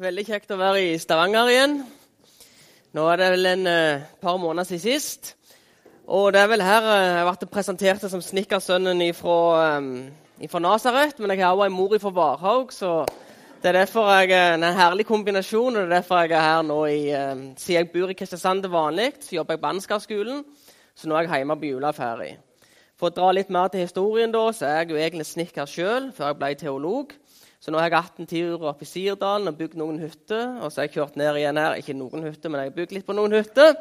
Veldig kjekt å være i Stavanger igjen. Nå er det vel en uh, par måneder siden sist. Og det er vel her uh, jeg ble presentert som snekkersønnen fra um, Nasaret. Men jeg har også en mor fra Varhaug, så det er derfor jeg, er en herlig kombinasjon. og det er derfor jeg er her nå i, uh, Siden jeg bor i Kristiansand til vanlig, så jobber jeg på Ansgarskolen. Så nå er jeg hjemme på juleferie. For å dra litt mer til historien, da, så er jeg jo egentlig snekker sjøl før jeg ble teolog. Så nå har jeg hatt en tur oppe i Sirdalen og bygd noen hytter. Og så har jeg kjørt ned igjen her. Ikke noen hytter, men jeg har bygd litt på noen hytter.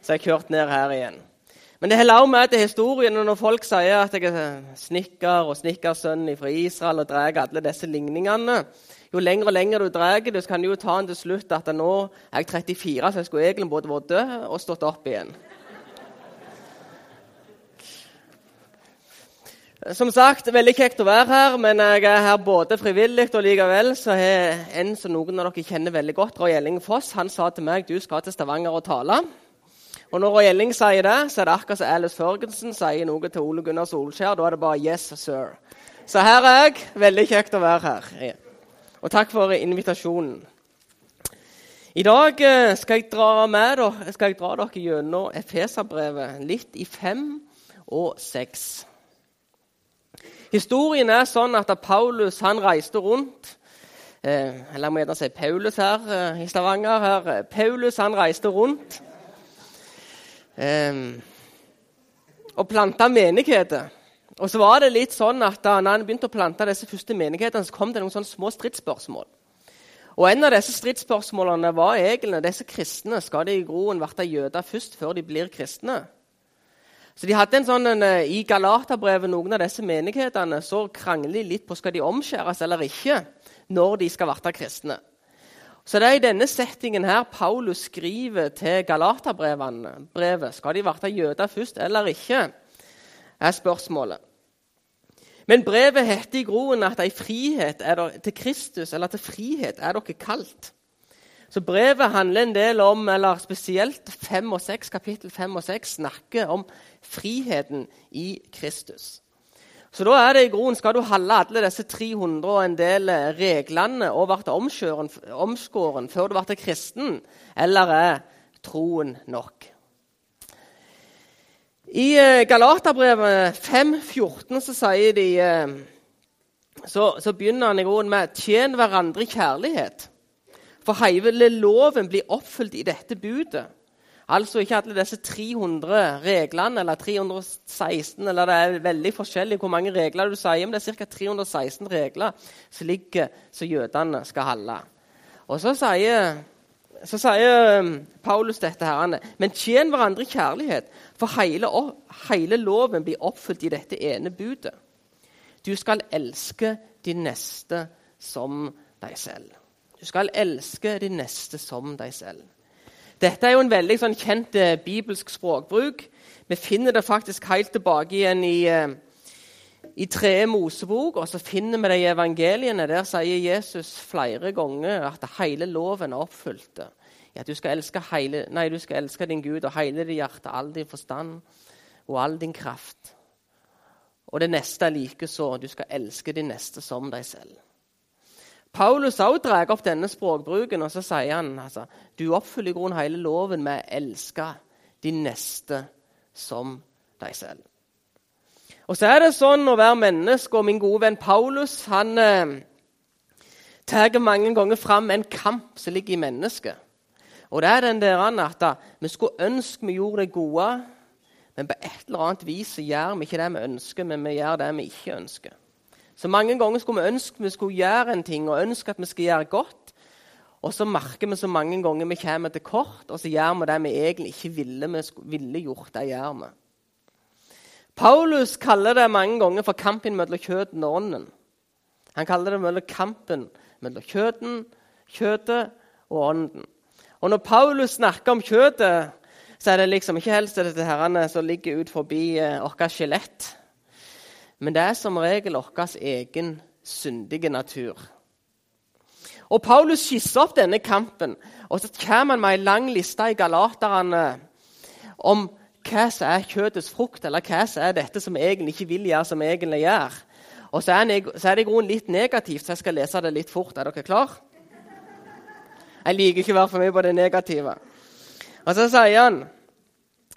Så jeg har kjørt ned her igjen. Men det holder også med til historien når folk sier at jeg er snekker og snekkersønn fra Israel og drar alle disse ligningene. Jo lenger og lenger du drar så kan du jo ta den til slutt at nå er jeg 34, så jeg skulle egentlig både vært død og stått opp igjen. Som sagt, veldig kjekt å være her, men jeg er her både frivillig og likevel så har en som noen av dere kjenner veldig godt, Roy Elling Foss, han sa til meg du skal til Stavanger og tale. Og når Roy Elling sier det, så er det akkurat som Alice Førgensen sier noe til Ole Gunnar Solskjær. Da er det bare 'yes, sir'. Så her er jeg. Veldig kjekt å være her. Og takk for invitasjonen. I dag eh, skal jeg dra, med, skal jeg dra dere gjennom Efeserbrevet litt i fem og seks. Historien er sånn at Paulus han reiste rundt eh, Eller må gjerne si Paulus her eh, i Stavanger. Her. Paulus han reiste rundt eh, og planta menigheter. Og så var det litt sånn at Da han begynte å plante disse første menighetene, så kom det noen sånne små stridsspørsmål. Og En av disse stridsspørsmålene var egentlig disse kristne. Skal de i groen bli jøder først før de blir kristne? Så de hadde en sånn, en, eh, I Galaterbrevet noen av disse menighetene så krangler de litt på skal de omskjæres eller ikke når de skal bli kristne. Så det er i denne settingen her Paulus skriver til Galaterbrevet. Skal de bli jøder først eller ikke? er spørsmålet. Men brevet heter i groen at frihet til Kristus eller til frihet er dere kalt. Så brevet handler en del om, eller spesielt 5 og 6, kapittel 5 og 6 snakker om friheten i Kristus. Så da er det i groen, Skal du holde alle disse 300 og en del reglene og bli omskåren før du blir kristen, eller er troen nok? I eh, Galaterbrevet 5,14 så sier de eh, så, så begynner han i groen med 'tjen hverandre i kjærlighet'. For hele loven blir oppfylt i dette budet. Altså ikke alle disse 300 reglene eller 316 eller Det er veldig forskjellig hvor mange regler du sier, men det er ca. 316 regler som ligger som jødene skal holde. Og så sier, så sier um, Paulus dette her, men tjen hverandre i kjærlighet, for hele, hele loven blir oppfylt i dette ene budet. Du skal elske din neste som deg selv. Du skal elske de neste som deg selv. Dette er jo en veldig sånn, kjent eh, bibelsk språkbruk. Vi finner det faktisk helt tilbake igjen i, eh, i tredje Mosebok, og så finner vi det i evangeliene. Der sier Jesus flere ganger at hele loven er oppfylt. Ja, du, skal du skal elske din Gud og hele ditt hjerte, all din forstand og all din kraft. Og det neste er likeså. Du skal elske de neste som deg selv. Paulus også drar opp denne språkbruken og så sier han altså, du oppfyller i grunnen hele loven med å elske de neste som deg selv. Og så er det sånn å være menneske, og min gode venn Paulus han eh, tar mange ganger fram en kamp som ligger i mennesket. Og det er den der at vi skulle ønske vi gjorde det gode, men på et eller annet vis så gjør vi ikke det vi ønsker, men vi gjør det vi ikke ønsker. Så mange ganger skulle vi ønske vi skulle gjøre en ting og ønske at vi skal gjøre godt. Og så merker vi så mange ganger vi kommer til kort, og så gjør vi det vi egentlig ikke ville, vi ville gjort. det gjør vi. Paulus kaller det mange ganger for kampen mellom kjøtten og ånden. Han kaller det mellom kampen mellom kjøtten, kjøttet og ånden. Og når Paulus snakker om kjøttet, så er det liksom ikke helst dette herrene som ligger ut forbi eh, vårt skjelett. Men det er som regel vår egen syndige natur. Og Paulus skisser opp denne kampen, og så kommer han med ei lang liste i Galaterne om hva som er kjøttets frukt, eller hva som er dette som egentlig ikke vil gjøre, som egentlig gjør. Og så er, det i grunnen litt negativt, så jeg skal lese det litt fort. Er dere klar? Jeg liker ikke å være for mye på det negative. Og så sier han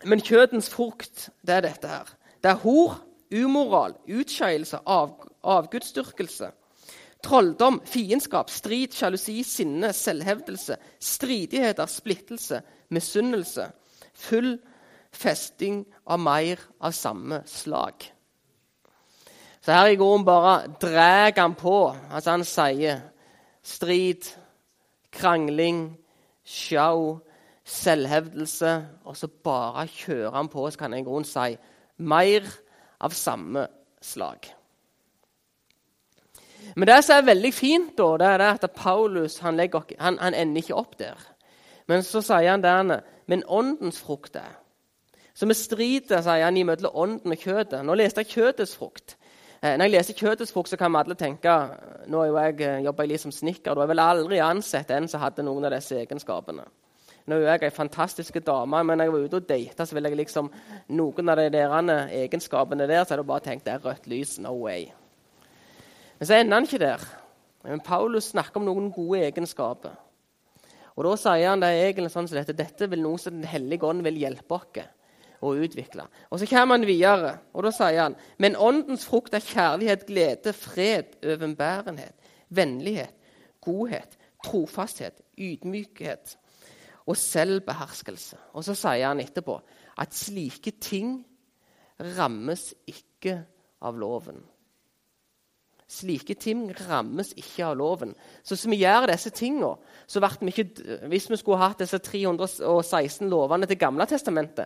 Men kjøttens frukt, det er dette her. Det er hor, umoral, utskeielse, av, avgudsdyrkelse. Trolldom, fiendskap, strid, sjalusi, sinne, selvhevdelse, stridigheter, splittelse, misunnelse. Full festing av mer av samme slag. Så her i går bare drar han på. Altså Han sier strid, krangling, sjau, selvhevdelse. Og så bare kjører han på, så kan en i grunnen si mer av samme slag. Men det som er veldig fint, da, det er at Paulus han, legger, han, han ender ikke opp der. Men så sier han der Men åndens frukt er Så vi strider, sier han, imellom ånden og kjøttet. Nå leste jeg kjøttets frukt. Eh, når jeg leser kjøttets frukt, så kan vi alle tenke Nå jobber jo jeg litt som snekker. Du har vel aldri ansett en som hadde noen av disse egenskapene. Nå er jeg ei fantastisk dame, men når jeg var ute og data, så ville jeg liksom noen av de der egenskapene der, så hadde jeg bare tenkt det er rødt lys. No way. Men så ender han ikke der. Men Paulus snakker om noen gode egenskaper. Og Da sier han det er egentlig sånn som dette, dette vil noe som Den hellige ånd vil hjelpe oss å utvikle. Og Så kommer han videre, og da sier han Men åndens frukt er kjærlighet, glede, fred, overbærenhet, vennlighet, godhet, trofasthet, ydmykhet og selvbeherskelse. Og så sier han etterpå at slike ting rammes ikke av loven. Slike ting rammes ikke av loven. Så hvis vi gjør disse tingene, så vi ikke, Hvis vi skulle hatt disse 316 lovene til Gamle testamentet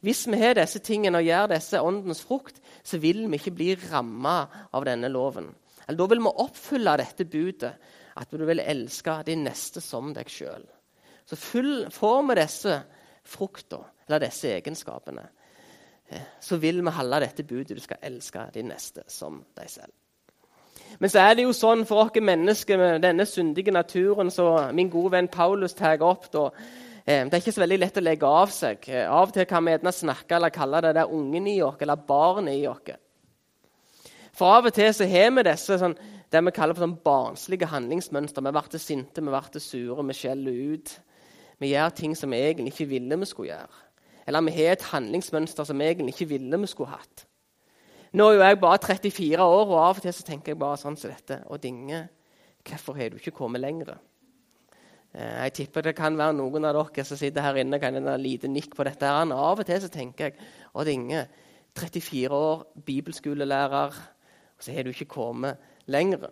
Hvis vi har disse tingene og gjør disse åndens frukt, så vil vi ikke bli ramma av denne loven. Eller Da vil vi oppfylle dette budet, at du vil elske din neste som deg sjøl. Så full, får vi disse frukta, eller disse egenskapene, eh, så vil vi holde dette budet. Du skal elske de neste som deg selv. Men så er det jo sånn for oss mennesker med denne syndige naturen som min gode venn Paulus tar opp da, eh, Det er ikke så veldig lett å legge av seg. Eh, av og til kan vi gjerne snakke eller kalle det der ungen i oss, eller barnet i oss. For av og til så har vi disse sånn, det vi kaller for sånn barnslige handlingsmønster. Vi blir sinte, vi blir sure, vi skjeller ut. Vi gjør ting som vi egentlig ikke ville vi skulle gjøre. Eller vi har et handlingsmønster som vi egentlig ikke ville vi skulle hatt. Nå er jo jeg bare 34 år, og av og til så tenker jeg bare sånn som dette. Og Dinge, hvorfor har du ikke kommet lenger? Eh, jeg tipper det kan være noen av dere som sitter her inne, kan en lite nikk på dette. her. Av og til så tenker jeg Odd Inge, 34 år, bibelskolelærer, og så har du ikke kommet lenger.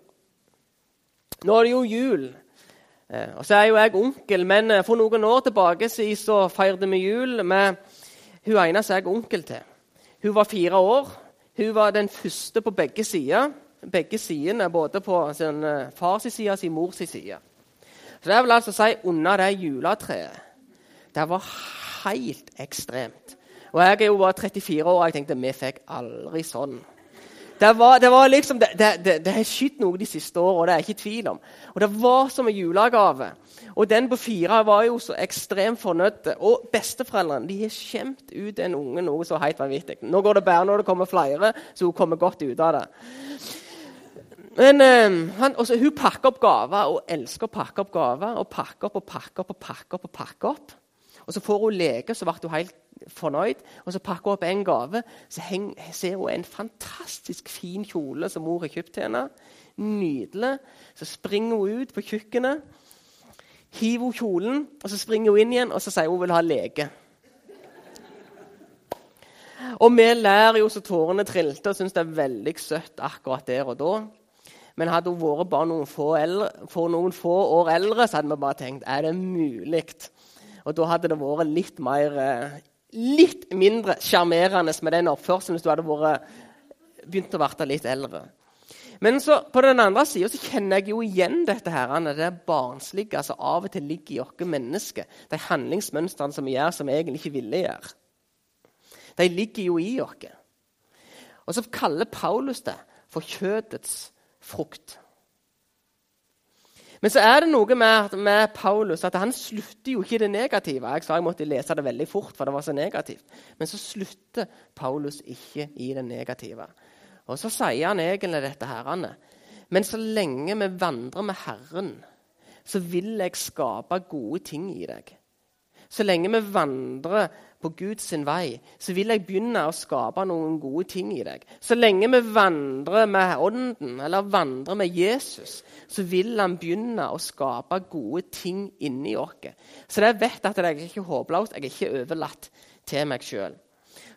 Nå er det jo jul, og så er jo jeg onkel. Men eh, for noen år tilbake så feirte vi jul med hun ene som jeg er onkel til. Hun var fire år. Hun var den første på begge sider. Begge sidene, både på sin eh, fars side og sin mors side. Så det vil altså si under det juletreet. Det var helt ekstremt. Og jeg er jo bare 34 år, og jeg tenkte vi fikk aldri sånn. Det var, det var liksom, det, har skjedd noe de siste årene, det er jeg ikke tvil om. Og det var som en julegave. Og den på fire var jo så ekstremt fornøyd. Og besteforeldrene de har skjemt ut den unge noe så helt vanvittig. Nå går det bedre når det kommer flere, så hun kommer godt ut av det. Men eh, han, også, Hun pakker opp gaver og elsker å pakke opp gaver. Og pakke opp og pakke opp og pakke opp. Og pakke opp. Og så får hun leke, så ble hun helt fornøyd. Og så pakker hun opp en gave. Så heng, ser hun en fantastisk fin kjole som mor har kjøpt til henne. Nydelig. Så springer hun ut på kjøkkenet, hiver hun kjolen, og så springer hun inn igjen og så sier hun vil ha leke. Og vi lærer jo så tårene trilte og syns det er veldig søtt akkurat der og da. Men hadde hun vært bare noen få, eldre, noen få år eldre, så hadde vi bare tenkt er det mulig og da hadde det vært litt, mer, eh, litt mindre sjarmerende med den oppførselen hvis du hadde vært, begynt å bli litt eldre. Men så, på den andre sida kjenner jeg jo igjen dette her, det barnslige som av og til ligger i oss mennesker. De handlingsmønstrene som vi gjør som vi egentlig ikke ville gjøre. De ligger jo i oss. Og så kaller Paulus det for kjødets frukt. Men så er det noe med, med, Paulus at han slutter jo ikke det negative. Jeg sa jeg måtte lese det veldig fort, for det var så negativt. Men så slutter Paulus ikke i det negative. Og så sier han egentlig dette her. Men så lenge vi vandrer med Herren, så vil jeg skape gode ting i deg. Så lenge vi vandrer på Guds vei, så vil jeg begynne å skape noen gode ting i deg. Så lenge vi vandrer med Ånden, eller vandrer med Jesus, så vil han begynne å skape gode ting inni oss. Så jeg vet at jeg er ikke håpløs, jeg er ikke overlatt til meg sjøl.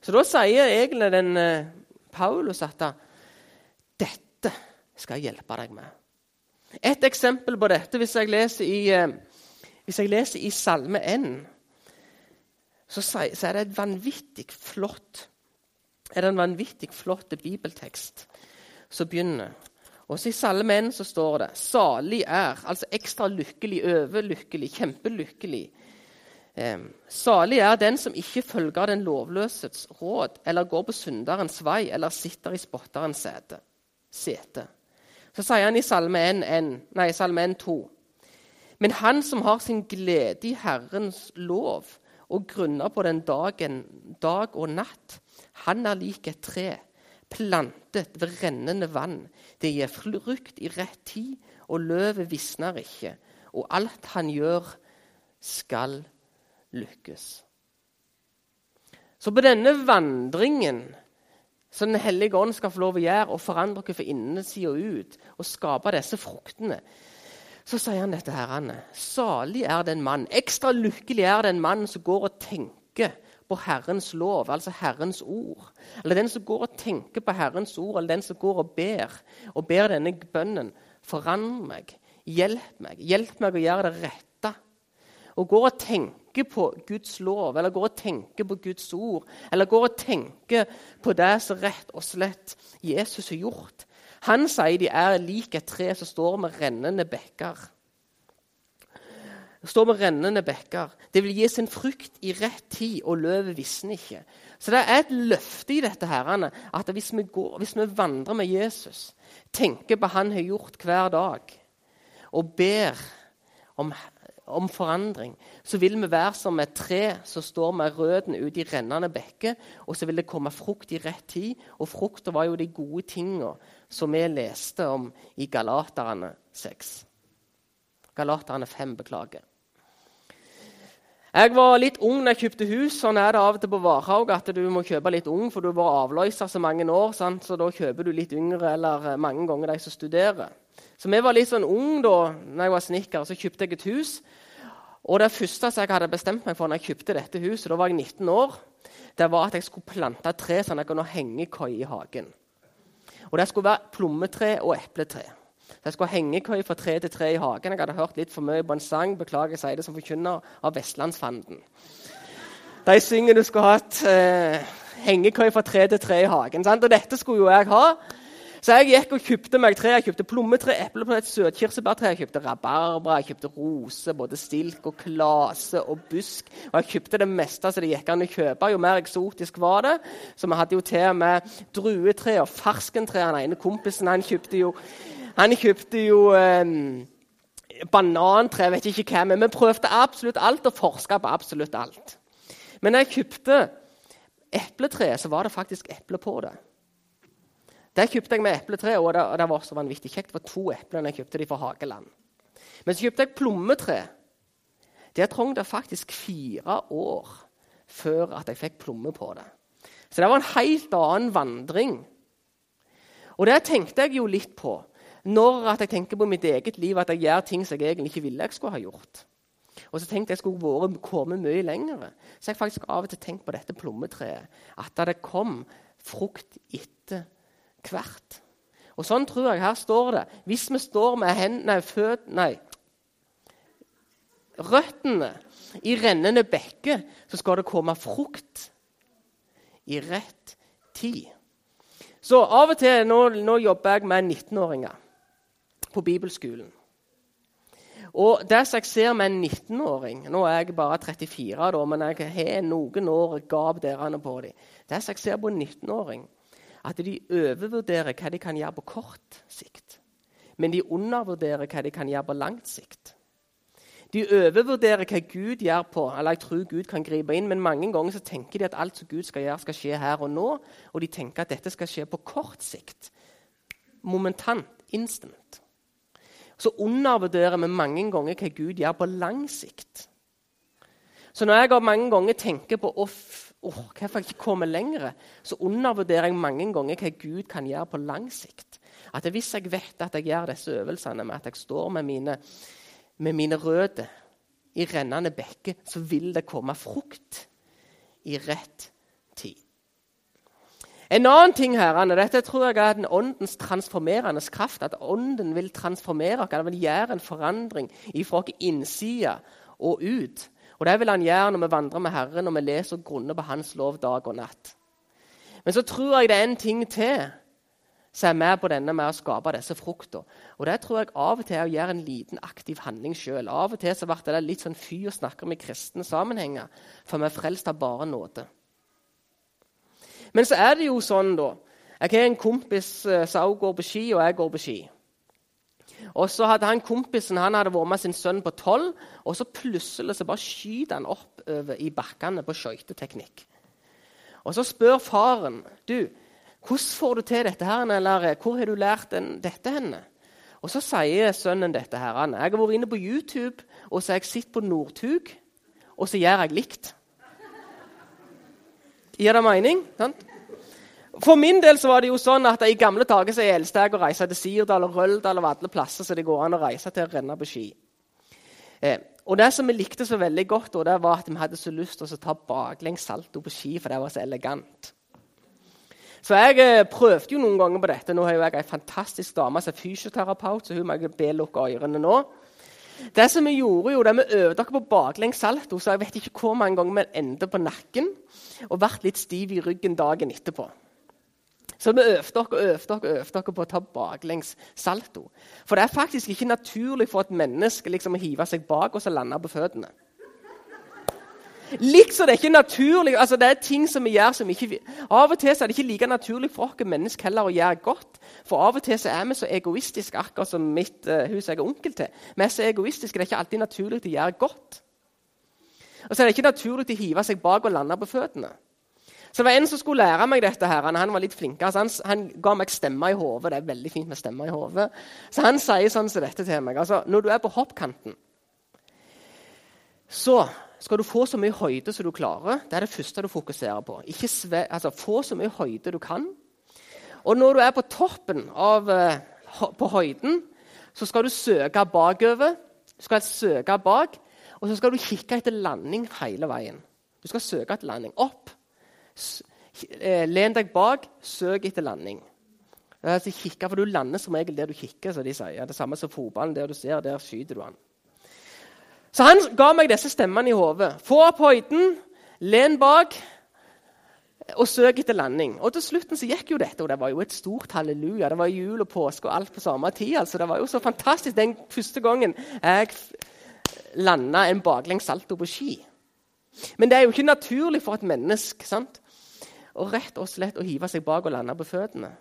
Så da sier egentlig den uh, Paulus at dette skal jeg hjelpe deg med. Et eksempel på dette, hvis jeg leser i, uh, hvis jeg leser i Salme 1 så, er det et vanvittig flott er det en vanvittig flott bibeltekst som begynner. Også I Salmen så står det 'salig er', altså ekstra lykkelig, overlykkelig, kjempelykkelig. Eh, salig er den som ikke følger den lovløses råd, eller går på synderens vei, eller sitter i spotterens sete. sete. Så sier han i Salme 1, 1, nei, Salme 1 2. Men han som har sin glede i Herrens lov, og grunner på den dagen, dag og natt. Han er lik et tre, plantet ved rennende vann. Det gir frukt i rett tid, og løvet visner ikke. Og alt han gjør, skal lykkes. Så på denne vandringen som Den hellige ånd skal få lov å gjøre, og forandre dere fra innsida og ut, og skape disse fruktene, så sier han dette her, Anne. Salig er den mann, ekstra lykkelig er den mann som går og tenker på Herrens lov, altså Herrens ord. Eller den som går og tenker på Herrens ord, eller den som går og ber, og ber denne bønnen. Forandre meg, hjelp meg, hjelp meg å gjøre det rette. Og går og tenker på Guds lov, eller går og tenker på Guds ord, eller går og tenker på det som rett og slett Jesus har gjort. Han sier de er lik et tre som står med rennende bekker. Står med rennende bekker. Det vil gi sin frukt i rett tid, og løvet visner ikke. Så det er et løfte i dette her, at hvis vi, går, hvis vi vandrer med Jesus, tenker på han har gjort hver dag, og ber om om forandring, så vil vi være som et tre som står med røttene ut i rennende bekker, og så vil det komme frukt i rett tid. Og frukta var jo de gode tinga som vi leste om i Galaterne 6. Galaterne 5, beklager. Jeg var litt ung da jeg kjøpte hus. Sånn er det av og til på Varhaug at du må kjøpe litt ung, for du har vært avløser så mange år. Sant? Så da kjøper du litt yngre eller mange ganger de som studerer. Så vi var litt sånn ung da når jeg var snekker, så kjøpte jeg et hus. Og det første jeg hadde bestemt meg for når jeg kjøpte dette huset, da var jeg 19 år, det var at jeg skulle plante tre sånn at jeg kunne henge hengekøy i hagen. Og Det skulle være plommetre og epletre. Så jeg skulle ha hengekøy fra tre til tre i hagen. Jeg hadde hørt litt for mye på en sang. Beklager, jeg sier det som forkynner av Vestlandsfanden. De synger du skulle hatt eh, hengekøy fra tre til tre i hagen. Sant? Og dette skulle jo jeg ha. Så jeg gikk og kjøpte meg tre. Jeg kjøpte plommetre, epleplett, søtkirsebærtre, jeg kjøpte rabarbra, jeg kjøpte rose, både stilk og klase og busk. Og jeg kjøpte det meste som det gikk an å kjøpe. Jo mer eksotisk var det. Så vi hadde jo til og med druetre og ferskentre. Den ene kompisen han kjøpte jo, han kjøpte jo um, banantre, vet ikke hva. Men vi prøvde absolutt alt og forska på absolutt alt. Men når jeg kjøpte epletre, så var det faktisk eple på det. Det kjøpte jeg med epletre, og det, og det var så vanvittig kjekt. Det var to epler jeg kjøpte de fra Hageland. Men så kjøpte jeg plommetre. Der trong det faktisk fire år før at jeg fikk plomme på det. Så det var en helt annen vandring. Og det tenkte jeg jo litt på når jeg tenker på mitt eget liv, at jeg gjør ting som jeg egentlig ikke ville jeg skulle ha gjort. Og så tenkte jeg skulle vært kommet mye lenger. Så jeg faktisk av og til tenkt på dette plommetreet. At det kom frukt etter hvert. Og Sånn tror jeg her står det. Hvis vi står med hendene, fød, nei, røttene i rennende bekke, så skal det komme frukt i rett tid. Så av og til Nå, nå jobber jeg med 19-åringer på bibelskolen. Og det som jeg ser med en 19-åring Nå er jeg bare 34, da, men jeg har noen år gap der på dem. Det som jeg ser på en 19-åring, at de overvurderer hva de kan gjøre på kort sikt. Men de undervurderer hva de kan gjøre på langt sikt. De overvurderer hva Gud gjør på, eller jeg tror Gud kan gripe inn, men mange ganger så tenker de at alt som Gud skal gjøre, skal skje her og nå. Og de tenker at dette skal skje på kort sikt. Momentant. Instant. så undervurderer vi mange ganger hva Gud gjør på lang sikt. Så når jeg mange ganger tenker på oh, hvorfor jeg ikke kommer lenger, så undervurderer jeg mange ganger hva Gud kan gjøre på lang sikt. At Hvis jeg vet at jeg gjør disse øvelsene med at jeg står med mine, med mine røtter i rennende bekker, så vil det komme frukt i rett tid. En annen ting her, Anne, dette tror jeg er den åndens transformerende kraft. At ånden vil transformere oss, vil gjøre en forandring fra vår innside og ut. Og Det vil han gjøre når vi vandrer med Herren og vi leser og grunner på Hans lov dag og natt. Men så tror jeg det er en ting til som er med på denne med å skape disse fruktene. Og det tror jeg av og til er å gjøre en liten aktiv handling sjøl. Av og til så ble det litt sånn fy å snakke om i kristne sammenhenger, for vi er frelst av bare nåde. Men så er det jo sånn, da Jeg har en kompis eh, som også går på ski, og jeg går på ski. Og så hadde han Kompisen han hadde vært med sin sønn på tolv, og så plutselig så bare skyter han oppover i bakkene på skøyteteknikk. Og så spør faren du, hvordan får du til dette, her, eller hvor har du lært den, dette henne? Og Så sier sønnen dette. her, Jeg har vært inne på YouTube og så har jeg sett på Northug, og så gjør jeg likt. Gir det mening? Sant? For min del så var det jo sånn at I gamle dager så elsket jeg å reise til Sirdal og Røldal og alle plasser så det går an å reise til å renne på ski. Eh, og Det som vi likte så veldig godt, det var at vi hadde så lyst til å ta baklengs salto på ski, for det var så elegant. Så jeg eh, prøvde jo noen ganger på dette. Nå har jo jeg ei fantastisk dame som er fysioterapeut, så hun må jeg be lukke ørene nå. Det som Vi gjorde jo, det vi øvde oss på baklengs salto, så jeg vet ikke hvor mange ganger vi endte på nakken og ble litt stiv i ryggen dagen etterpå. Så vi øvde dere og øvde dere, øvde dere på å ta baklengs salto. For det er faktisk ikke naturlig for et menneske liksom å hive seg bak og så lande på føttene. Liksom det er ikke naturlig, altså det er ting som vi gjør som ikke Av og til er det ikke like naturlig for oss mennesker heller å gjøre godt. For av og til er vi så egoistiske, akkurat som mitt uh, hus jeg er onkel til. Vi er så egoistiske, Det er ikke alltid naturlig å gjøre godt. Og så er det ikke naturlig å hive seg bak og lande på føttene. Så det var En som skulle lære meg dette. her, Han var litt flinkere. så han, han, ga meg stemme i hodet. Det er veldig fint med stemme i hodet. Så han sier sånn som dette til meg. altså, Når du er på hoppkanten, så skal du få så mye høyde som du klarer. Det er det første du fokuserer på. Ikke sve, altså, Få så mye høyde du kan. Og når du er på toppen av, uh, på høyden, så skal du søke bakover. Du skal søke bak, og så skal du kikke etter landing hele veien. Du skal søke etter landing. Opp, Eh, len deg bak, søk etter landing. Altså, kikker, for Du lander som regel der du kikker. som de sier. Det samme som fotballen. Der du ser, der skyter du han. Så han ga meg disse stemmene i hodet. Få opp høyden, len bak og søk etter landing. Og Til slutten så gikk jo dette, og det var jo et stort halleluja. Det var jul og påske og alt på samme tid. altså Det var jo så fantastisk den første gangen jeg landa en baklengs salto på ski. Men det er jo ikke naturlig for et menneske. sant? Og rett og slett å hive seg bak og lande på føttene.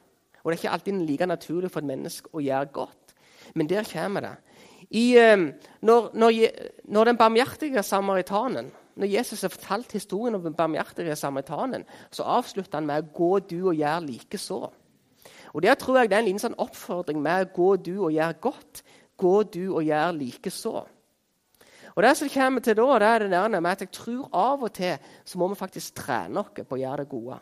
Og Det er ikke alltid like naturlig for et menneske å gjøre godt, men der kommer det. I, ehm, når, når, når, den barmhjertige samaritanen når Jesus har fortalt historien om den barmhjertige samaritanen, så avslutter han med 'gå du og gjør likeså'. Og Der tror jeg det er en liten sånn oppfordring med 'gå du og gjør godt'. Gå du og gjør likeså. Og det som kommer til da, det er det der med at jeg tror av og til så må vi faktisk trene oss på å gjøre det gode.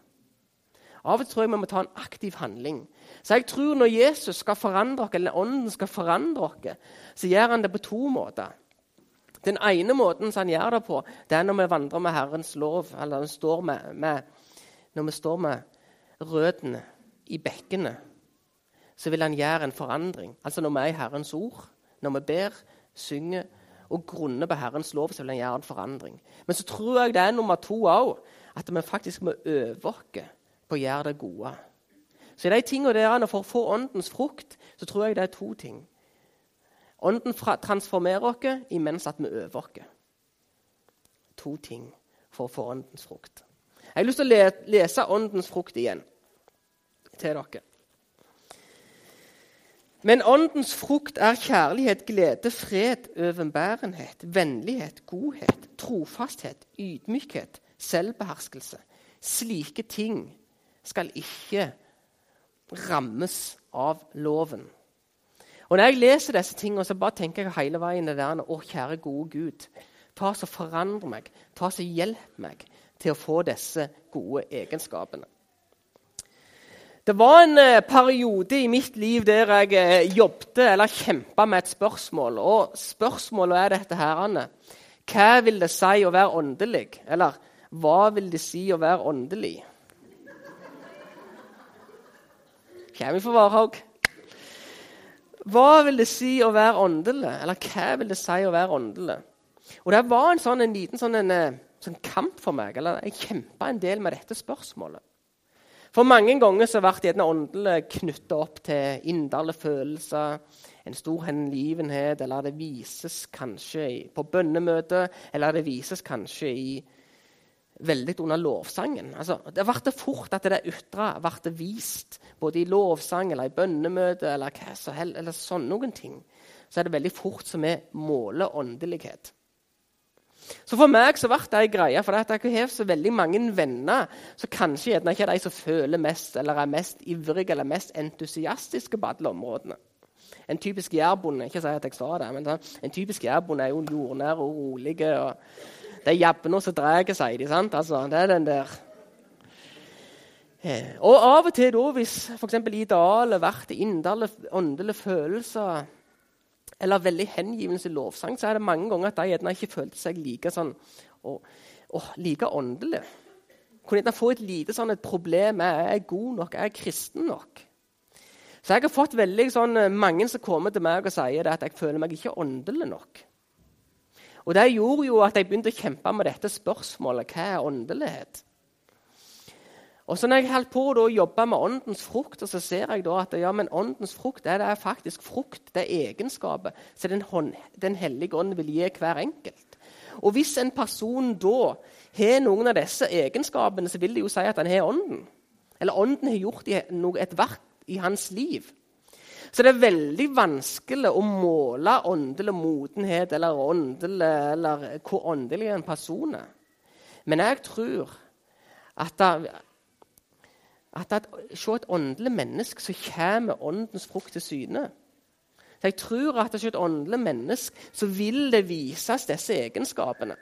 Av og til tror jeg vi må ta en aktiv handling. Så jeg tror når Jesus skal forandre oss, eller Ånden skal forandre oss, så gjør han det på to måter. Den ene måten han gjør det på, det er når vi vandrer med Herrens lov. eller når vi står med, med, når vi står med røttene i bekkene, så vil han gjøre en forandring. Altså når vi er i Herrens ord, når vi ber, synger og grunner på Herrens lov, så vil han gjøre en forandring. Men så tror jeg det er nummer to òg, at vi faktisk må øve oss på å gjøre det gode. Så i de tingene der, For å få åndens frukt så tror jeg det er to ting. Ånden transformerer oss imens at vi øver oss. To ting for å få åndens frukt. Jeg har lyst til å lese åndens frukt igjen til dere. Men åndens frukt er kjærlighet, glede, fred, overbærenhet, vennlighet, godhet, trofasthet, ydmykhet, selvbeherskelse. Slike ting skal ikke rammes av loven. Og Når jeg leser disse tingene, så bare tenker jeg hele veien det der Å, kjære, gode Gud. Ta så Forandre meg. Ta så Hjelp meg til å få disse gode egenskapene. Det var en eh, periode i mitt liv der jeg eh, jobbet eller kjempa med et spørsmål. Og spørsmålet er dette her, Anne. Hva vil det si å være åndelig? Eller hva vil det si å være åndelig? Kommer fra Varhaug. Hva vil det si å være åndelig? Eller hva vil det si å være åndelig? Og Det var en, sånn, en liten sånn, en, eh, sånn kamp for meg. eller Jeg kjempa en del med dette spørsmålet. For mange ganger så ble gjerne åndelig knytta opp til inderlige følelser, en stor hengivenhet, eller det vises kanskje på bønnemøter, eller det vises kanskje i veldig under lovsangen. Altså, det ble fort at det ytre ble vist, både i lovsang eller i bønnemøte eller, hva så hell, eller sånn noen ting. Så er det veldig fort som vi måler åndelighet. Så for meg så ble det ei greie, for jeg har så veldig mange venner så kanskje gjerne ikke er de som føler mest, eller er mest ivrige eller mest entusiastiske på alle områdene. En typisk jærbonde ikke si at jeg sa det, men en typisk jærbonde er jo jordnær og rolig. Og det er jabbene som drar, sier de. sant? Altså, det er den der eh, og av og til, da, hvis f.eks. idealet ble inderlige åndelige følelser eller veldig hengivelse i lovsang, så er det mange ganger at de gjerne ikke følte seg like sånn, og, og like åndelig. Kunne gjerne få et lite sånn, et problem er jeg god nok, er jeg kristen nok. Så jeg har fått veldig sånn, eh, mange som kommer til meg og sier at jeg føler meg ikke åndelig nok. Og Det gjorde jo at jeg begynte å kjempe med dette spørsmålet hva er åndelighet. Og så når jeg holdt på å jobbe med åndens frukt, så ser jeg at ja, åndens frukt det er faktisk frukt, det er egenskaper som den, den, hellige ånd vil gi hver enkelt. Og hvis en person da har noen av disse egenskapene, så vil det jo si at han har ånden. Eller ånden har gjort et verk i hans liv. Så det er veldig vanskelig å måle åndelig modenhet eller, åndelig, eller hvor åndelig en person er. Men jeg tror at å Se et åndelig menneske, så kommer åndens frukt til syne. Jeg tror at hos et åndelig menneske så vil det vises disse egenskapene.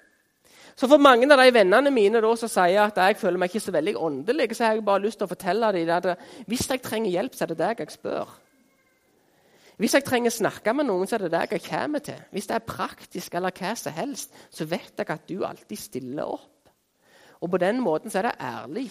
Så For mange av de vennene mine da, som sier at jeg føler meg ikke så veldig åndelig, så har jeg bare lyst til å fortelle dem at hvis jeg trenger hjelp, så er det deg jeg spør. Hvis jeg trenger å snakke med noen, så er det det jeg kommer til. Hvis det er praktisk eller hva som helst, så vet jeg at du alltid stiller opp. Og på den måten så er det ærlig.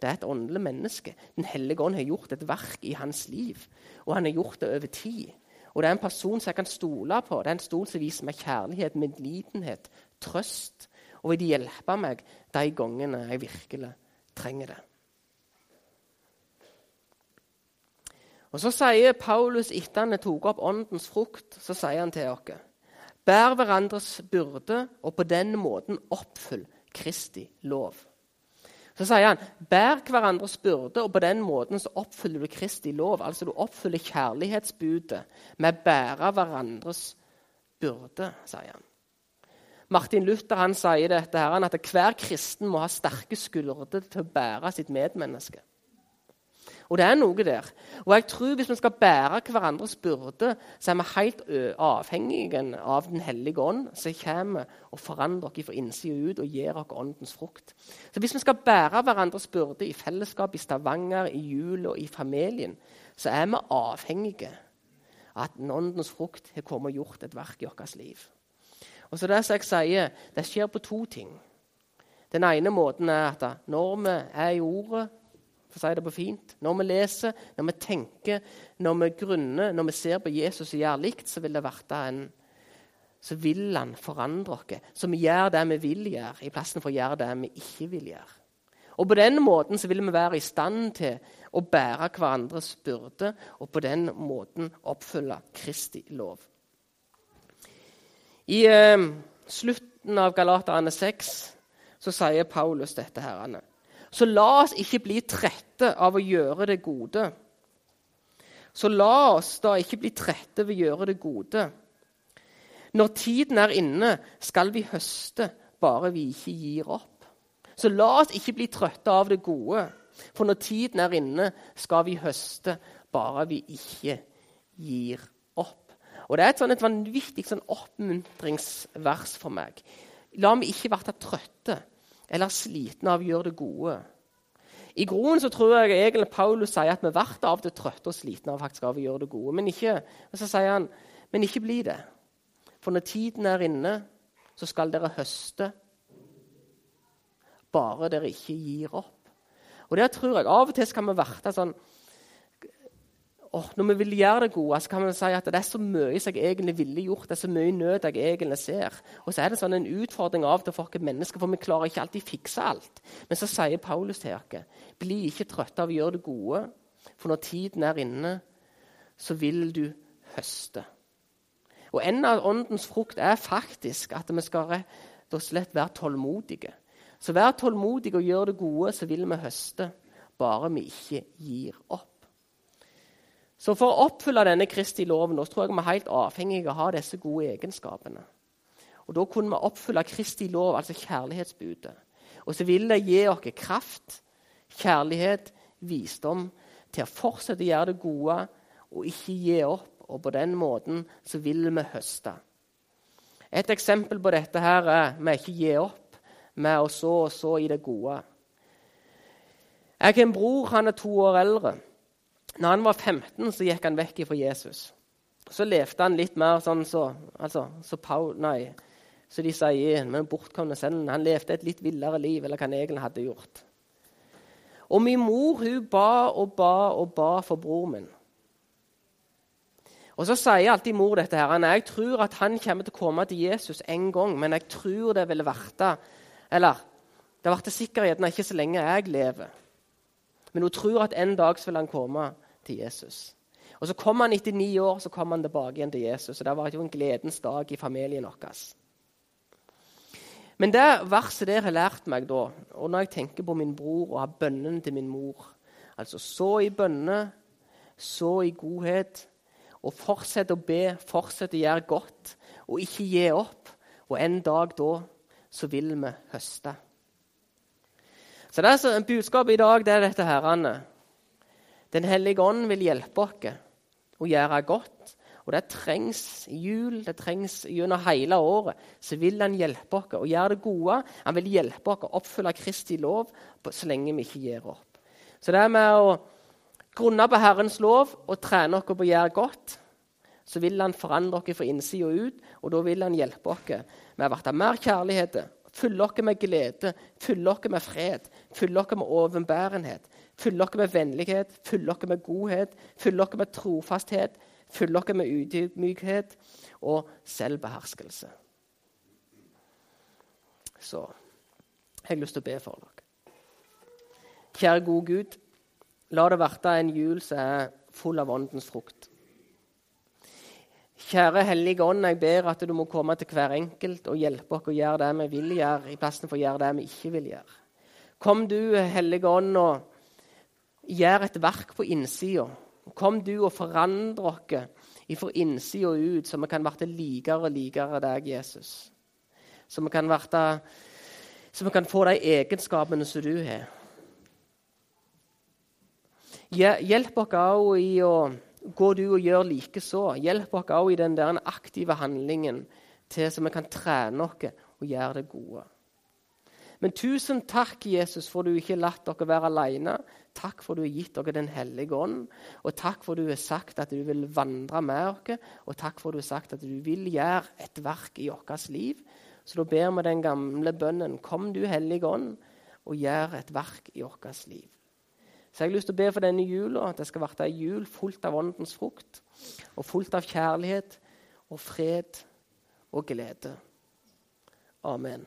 Det er et åndelig menneske. Den hellige ånd har gjort et verk i hans liv, og han har gjort det over tid. Og Det er en person som jeg kan stole på. Det er en stol som viser meg kjærlighet, medlidenhet, trøst, og vil hjelpe meg de gangene jeg virkelig trenger det. Og Så sier Paulus etter han tok opp åndens frukt, så sier han til oss Bær hverandres byrde, og på den måten oppfyll Kristi lov. Så sier han bær hverandres byrde, og på den måten så oppfyller du Kristi lov. Altså du oppfyller kjærlighetsbudet med å bære hverandres byrde, sier han. Martin Luther han sier dette her, at hver kristen må ha sterke skuldre til å bære sitt medmenneske. Og det er noe der. Og jeg tror Hvis vi skal bære hverandres byrde, så er vi helt avhengige av Den hellige ånd, som kommer og forandrer oss fra innsida ut og gir oss åndens frukt. Så Hvis vi skal bære hverandres byrde i fellesskap, i Stavanger, i jul og i familien, så er vi avhengige av at åndens frukt har kommet og gjort et verk i vårt liv. Og så det som jeg sier, det skjer på to ting. Den ene måten er at når vi er i ordet for å si det på fint. Når vi leser, når vi tenker, når vi grunner, når vi ser på Jesus og gjør likt, så vil det være en så vil han forandre oss, så vi gjør det vi vil gjøre, i plassen for å gjøre det vi ikke vil gjøre. Og På den måten så vil vi være i stand til å bære hverandres byrde og på den måten oppfylle Kristi lov. I eh, slutten av Galaterne 6 så sier Paulus dette. her, så la oss ikke bli trette av å gjøre det gode. Så la oss da ikke bli trette ved å gjøre det gode. Når tiden er inne, skal vi høste, bare vi ikke gir opp. Så la oss ikke bli trøtte av det gode, for når tiden er inne, skal vi høste, bare vi ikke gir opp. Og Det er et, sånn, et vanvittig sånn oppmuntringsvers for meg. La meg ikke være trøtte eller slitne av å gjøre det gode. I groen så tror jeg egentlig Paulus sier at vi blir av til trøtte og slitne av, faktisk av å gjøre det gode. Men ikke, så sier han men ikke bli det. For når tiden er inne, så skal dere høste. Bare dere ikke gir opp. Og det tror jeg Av og til skal vi verte sånn oh, Når vi vil gjøre det gode, så kan vi si at det er så mye som jeg egentlig ville gjort. Det er så mye nød jeg egentlig ser. Og så er det sånn en utfordring av det for oss mennesker, for vi klarer ikke alltid fikse alt. Men så sier Paulus til oss bli ikke trøtte av å gjøre det gode, for når tiden er inne, så vil du høste. Og En av åndens frukt er faktisk at vi skal rett og slett være tålmodige. Så vær tålmodig og gjør det gode, så vil vi høste. Bare vi ikke gir opp. Så For å oppfylle denne Kristi loven så tror jeg vi er helt avhengige av å ha disse gode egenskapene. Og Da kunne vi oppfylle Kristi lov, altså kjærlighetsbudet. Og så vil det gi oss kraft, kjærlighet, visdom til å fortsette å gjøre det gode og ikke gi opp. Og på den måten så vil vi høste. Et eksempel på dette her er vi ikke gi opp, med å så og så i det gode. Jeg har en bror, han er to år eldre. Når han var 15, så gikk han vekk fra Jesus. Så levde han litt mer sånn så, altså, så Paul, nei, så de sier men bortkomne sønnen. Han levde et litt villere liv eller hva han egentlig hadde gjort. Og min mor hun ba og ba og ba for bror min. Og Så sier alltid mor dette her, jeg tror at han kommer til å komme til Jesus en gang, men jeg tror det ville verte Eller det ble sikkert ikke så lenge jeg lever. Men hun tror at en dag så vil han komme til Jesus. Og Så kom han etter ni år så kom han tilbake igjen til Jesus. og Det var jo en gledens dag i familien vår. Men det verset der har lært meg da, og når jeg tenker på min bror og har bønnen til min mor Altså så i bønne, så i godhet, og fortsett å be, fortsett å gjøre godt, og ikke gi opp. Og en dag da så vil vi høste. Så det er så, Budskapet i dag det er dette herrene. Den hellige ånd vil hjelpe oss å gjøre godt. Og det trengs i jul, det trengs gjennom hele året. Så vil han hjelpe oss å gjøre det gode. Han vil hjelpe oss å oppfylle Kristi lov så lenge vi ikke gir opp. Så det er med å grunne på Herrens lov og trene oss på å gjøre godt, så vil han forandre oss fra innsida og ut, og da vil han hjelpe oss med å bli mer kjærlighet, fylle oss med glede, fylle oss med fred, fylle oss med overbærenhet, Fylle dere med vennlighet, fylle dere med godhet, fylle dere med trofasthet, fylle dere med ydmykhet og selvbeherskelse. Så jeg har lyst til å be for dere. Kjære gode Gud, la det verte en jul som er full av åndens frukt. Kjære Hellige Ånd, jeg ber at du må komme til hver enkelt og hjelpe oss å gjøre det vi vil gjøre, i plassen for å gjøre det vi ikke vil gjøre. Kom du, Hellige Ånd, og gjør et verk på innsida. Kom du og forandre oss fra innsida ut, så vi kan bli likere og likere deg, Jesus. Så vi kan, verte, så vi kan få de egenskapene som du har. Hjelp oss òg i å gå du og gjøre likeså. Hjelp oss òg i den der aktive handlingen til så vi kan trene oss og gjøre det gode. Men tusen takk, Jesus, for du ikke har latt dere være alene. Takk for du har gitt dere Den hellige ånd. Og takk for du har sagt at du vil vandre med oss. Og takk for du har sagt at du vil gjøre et verk i vårt liv. Så da ber vi den gamle bønnen Kom du, Hellige ånd, og gjør et verk i vårt liv. Så jeg har lyst til å be for denne jula at det skal bli ei jul fullt av åndens frukt. Og fullt av kjærlighet og fred og glede. Amen.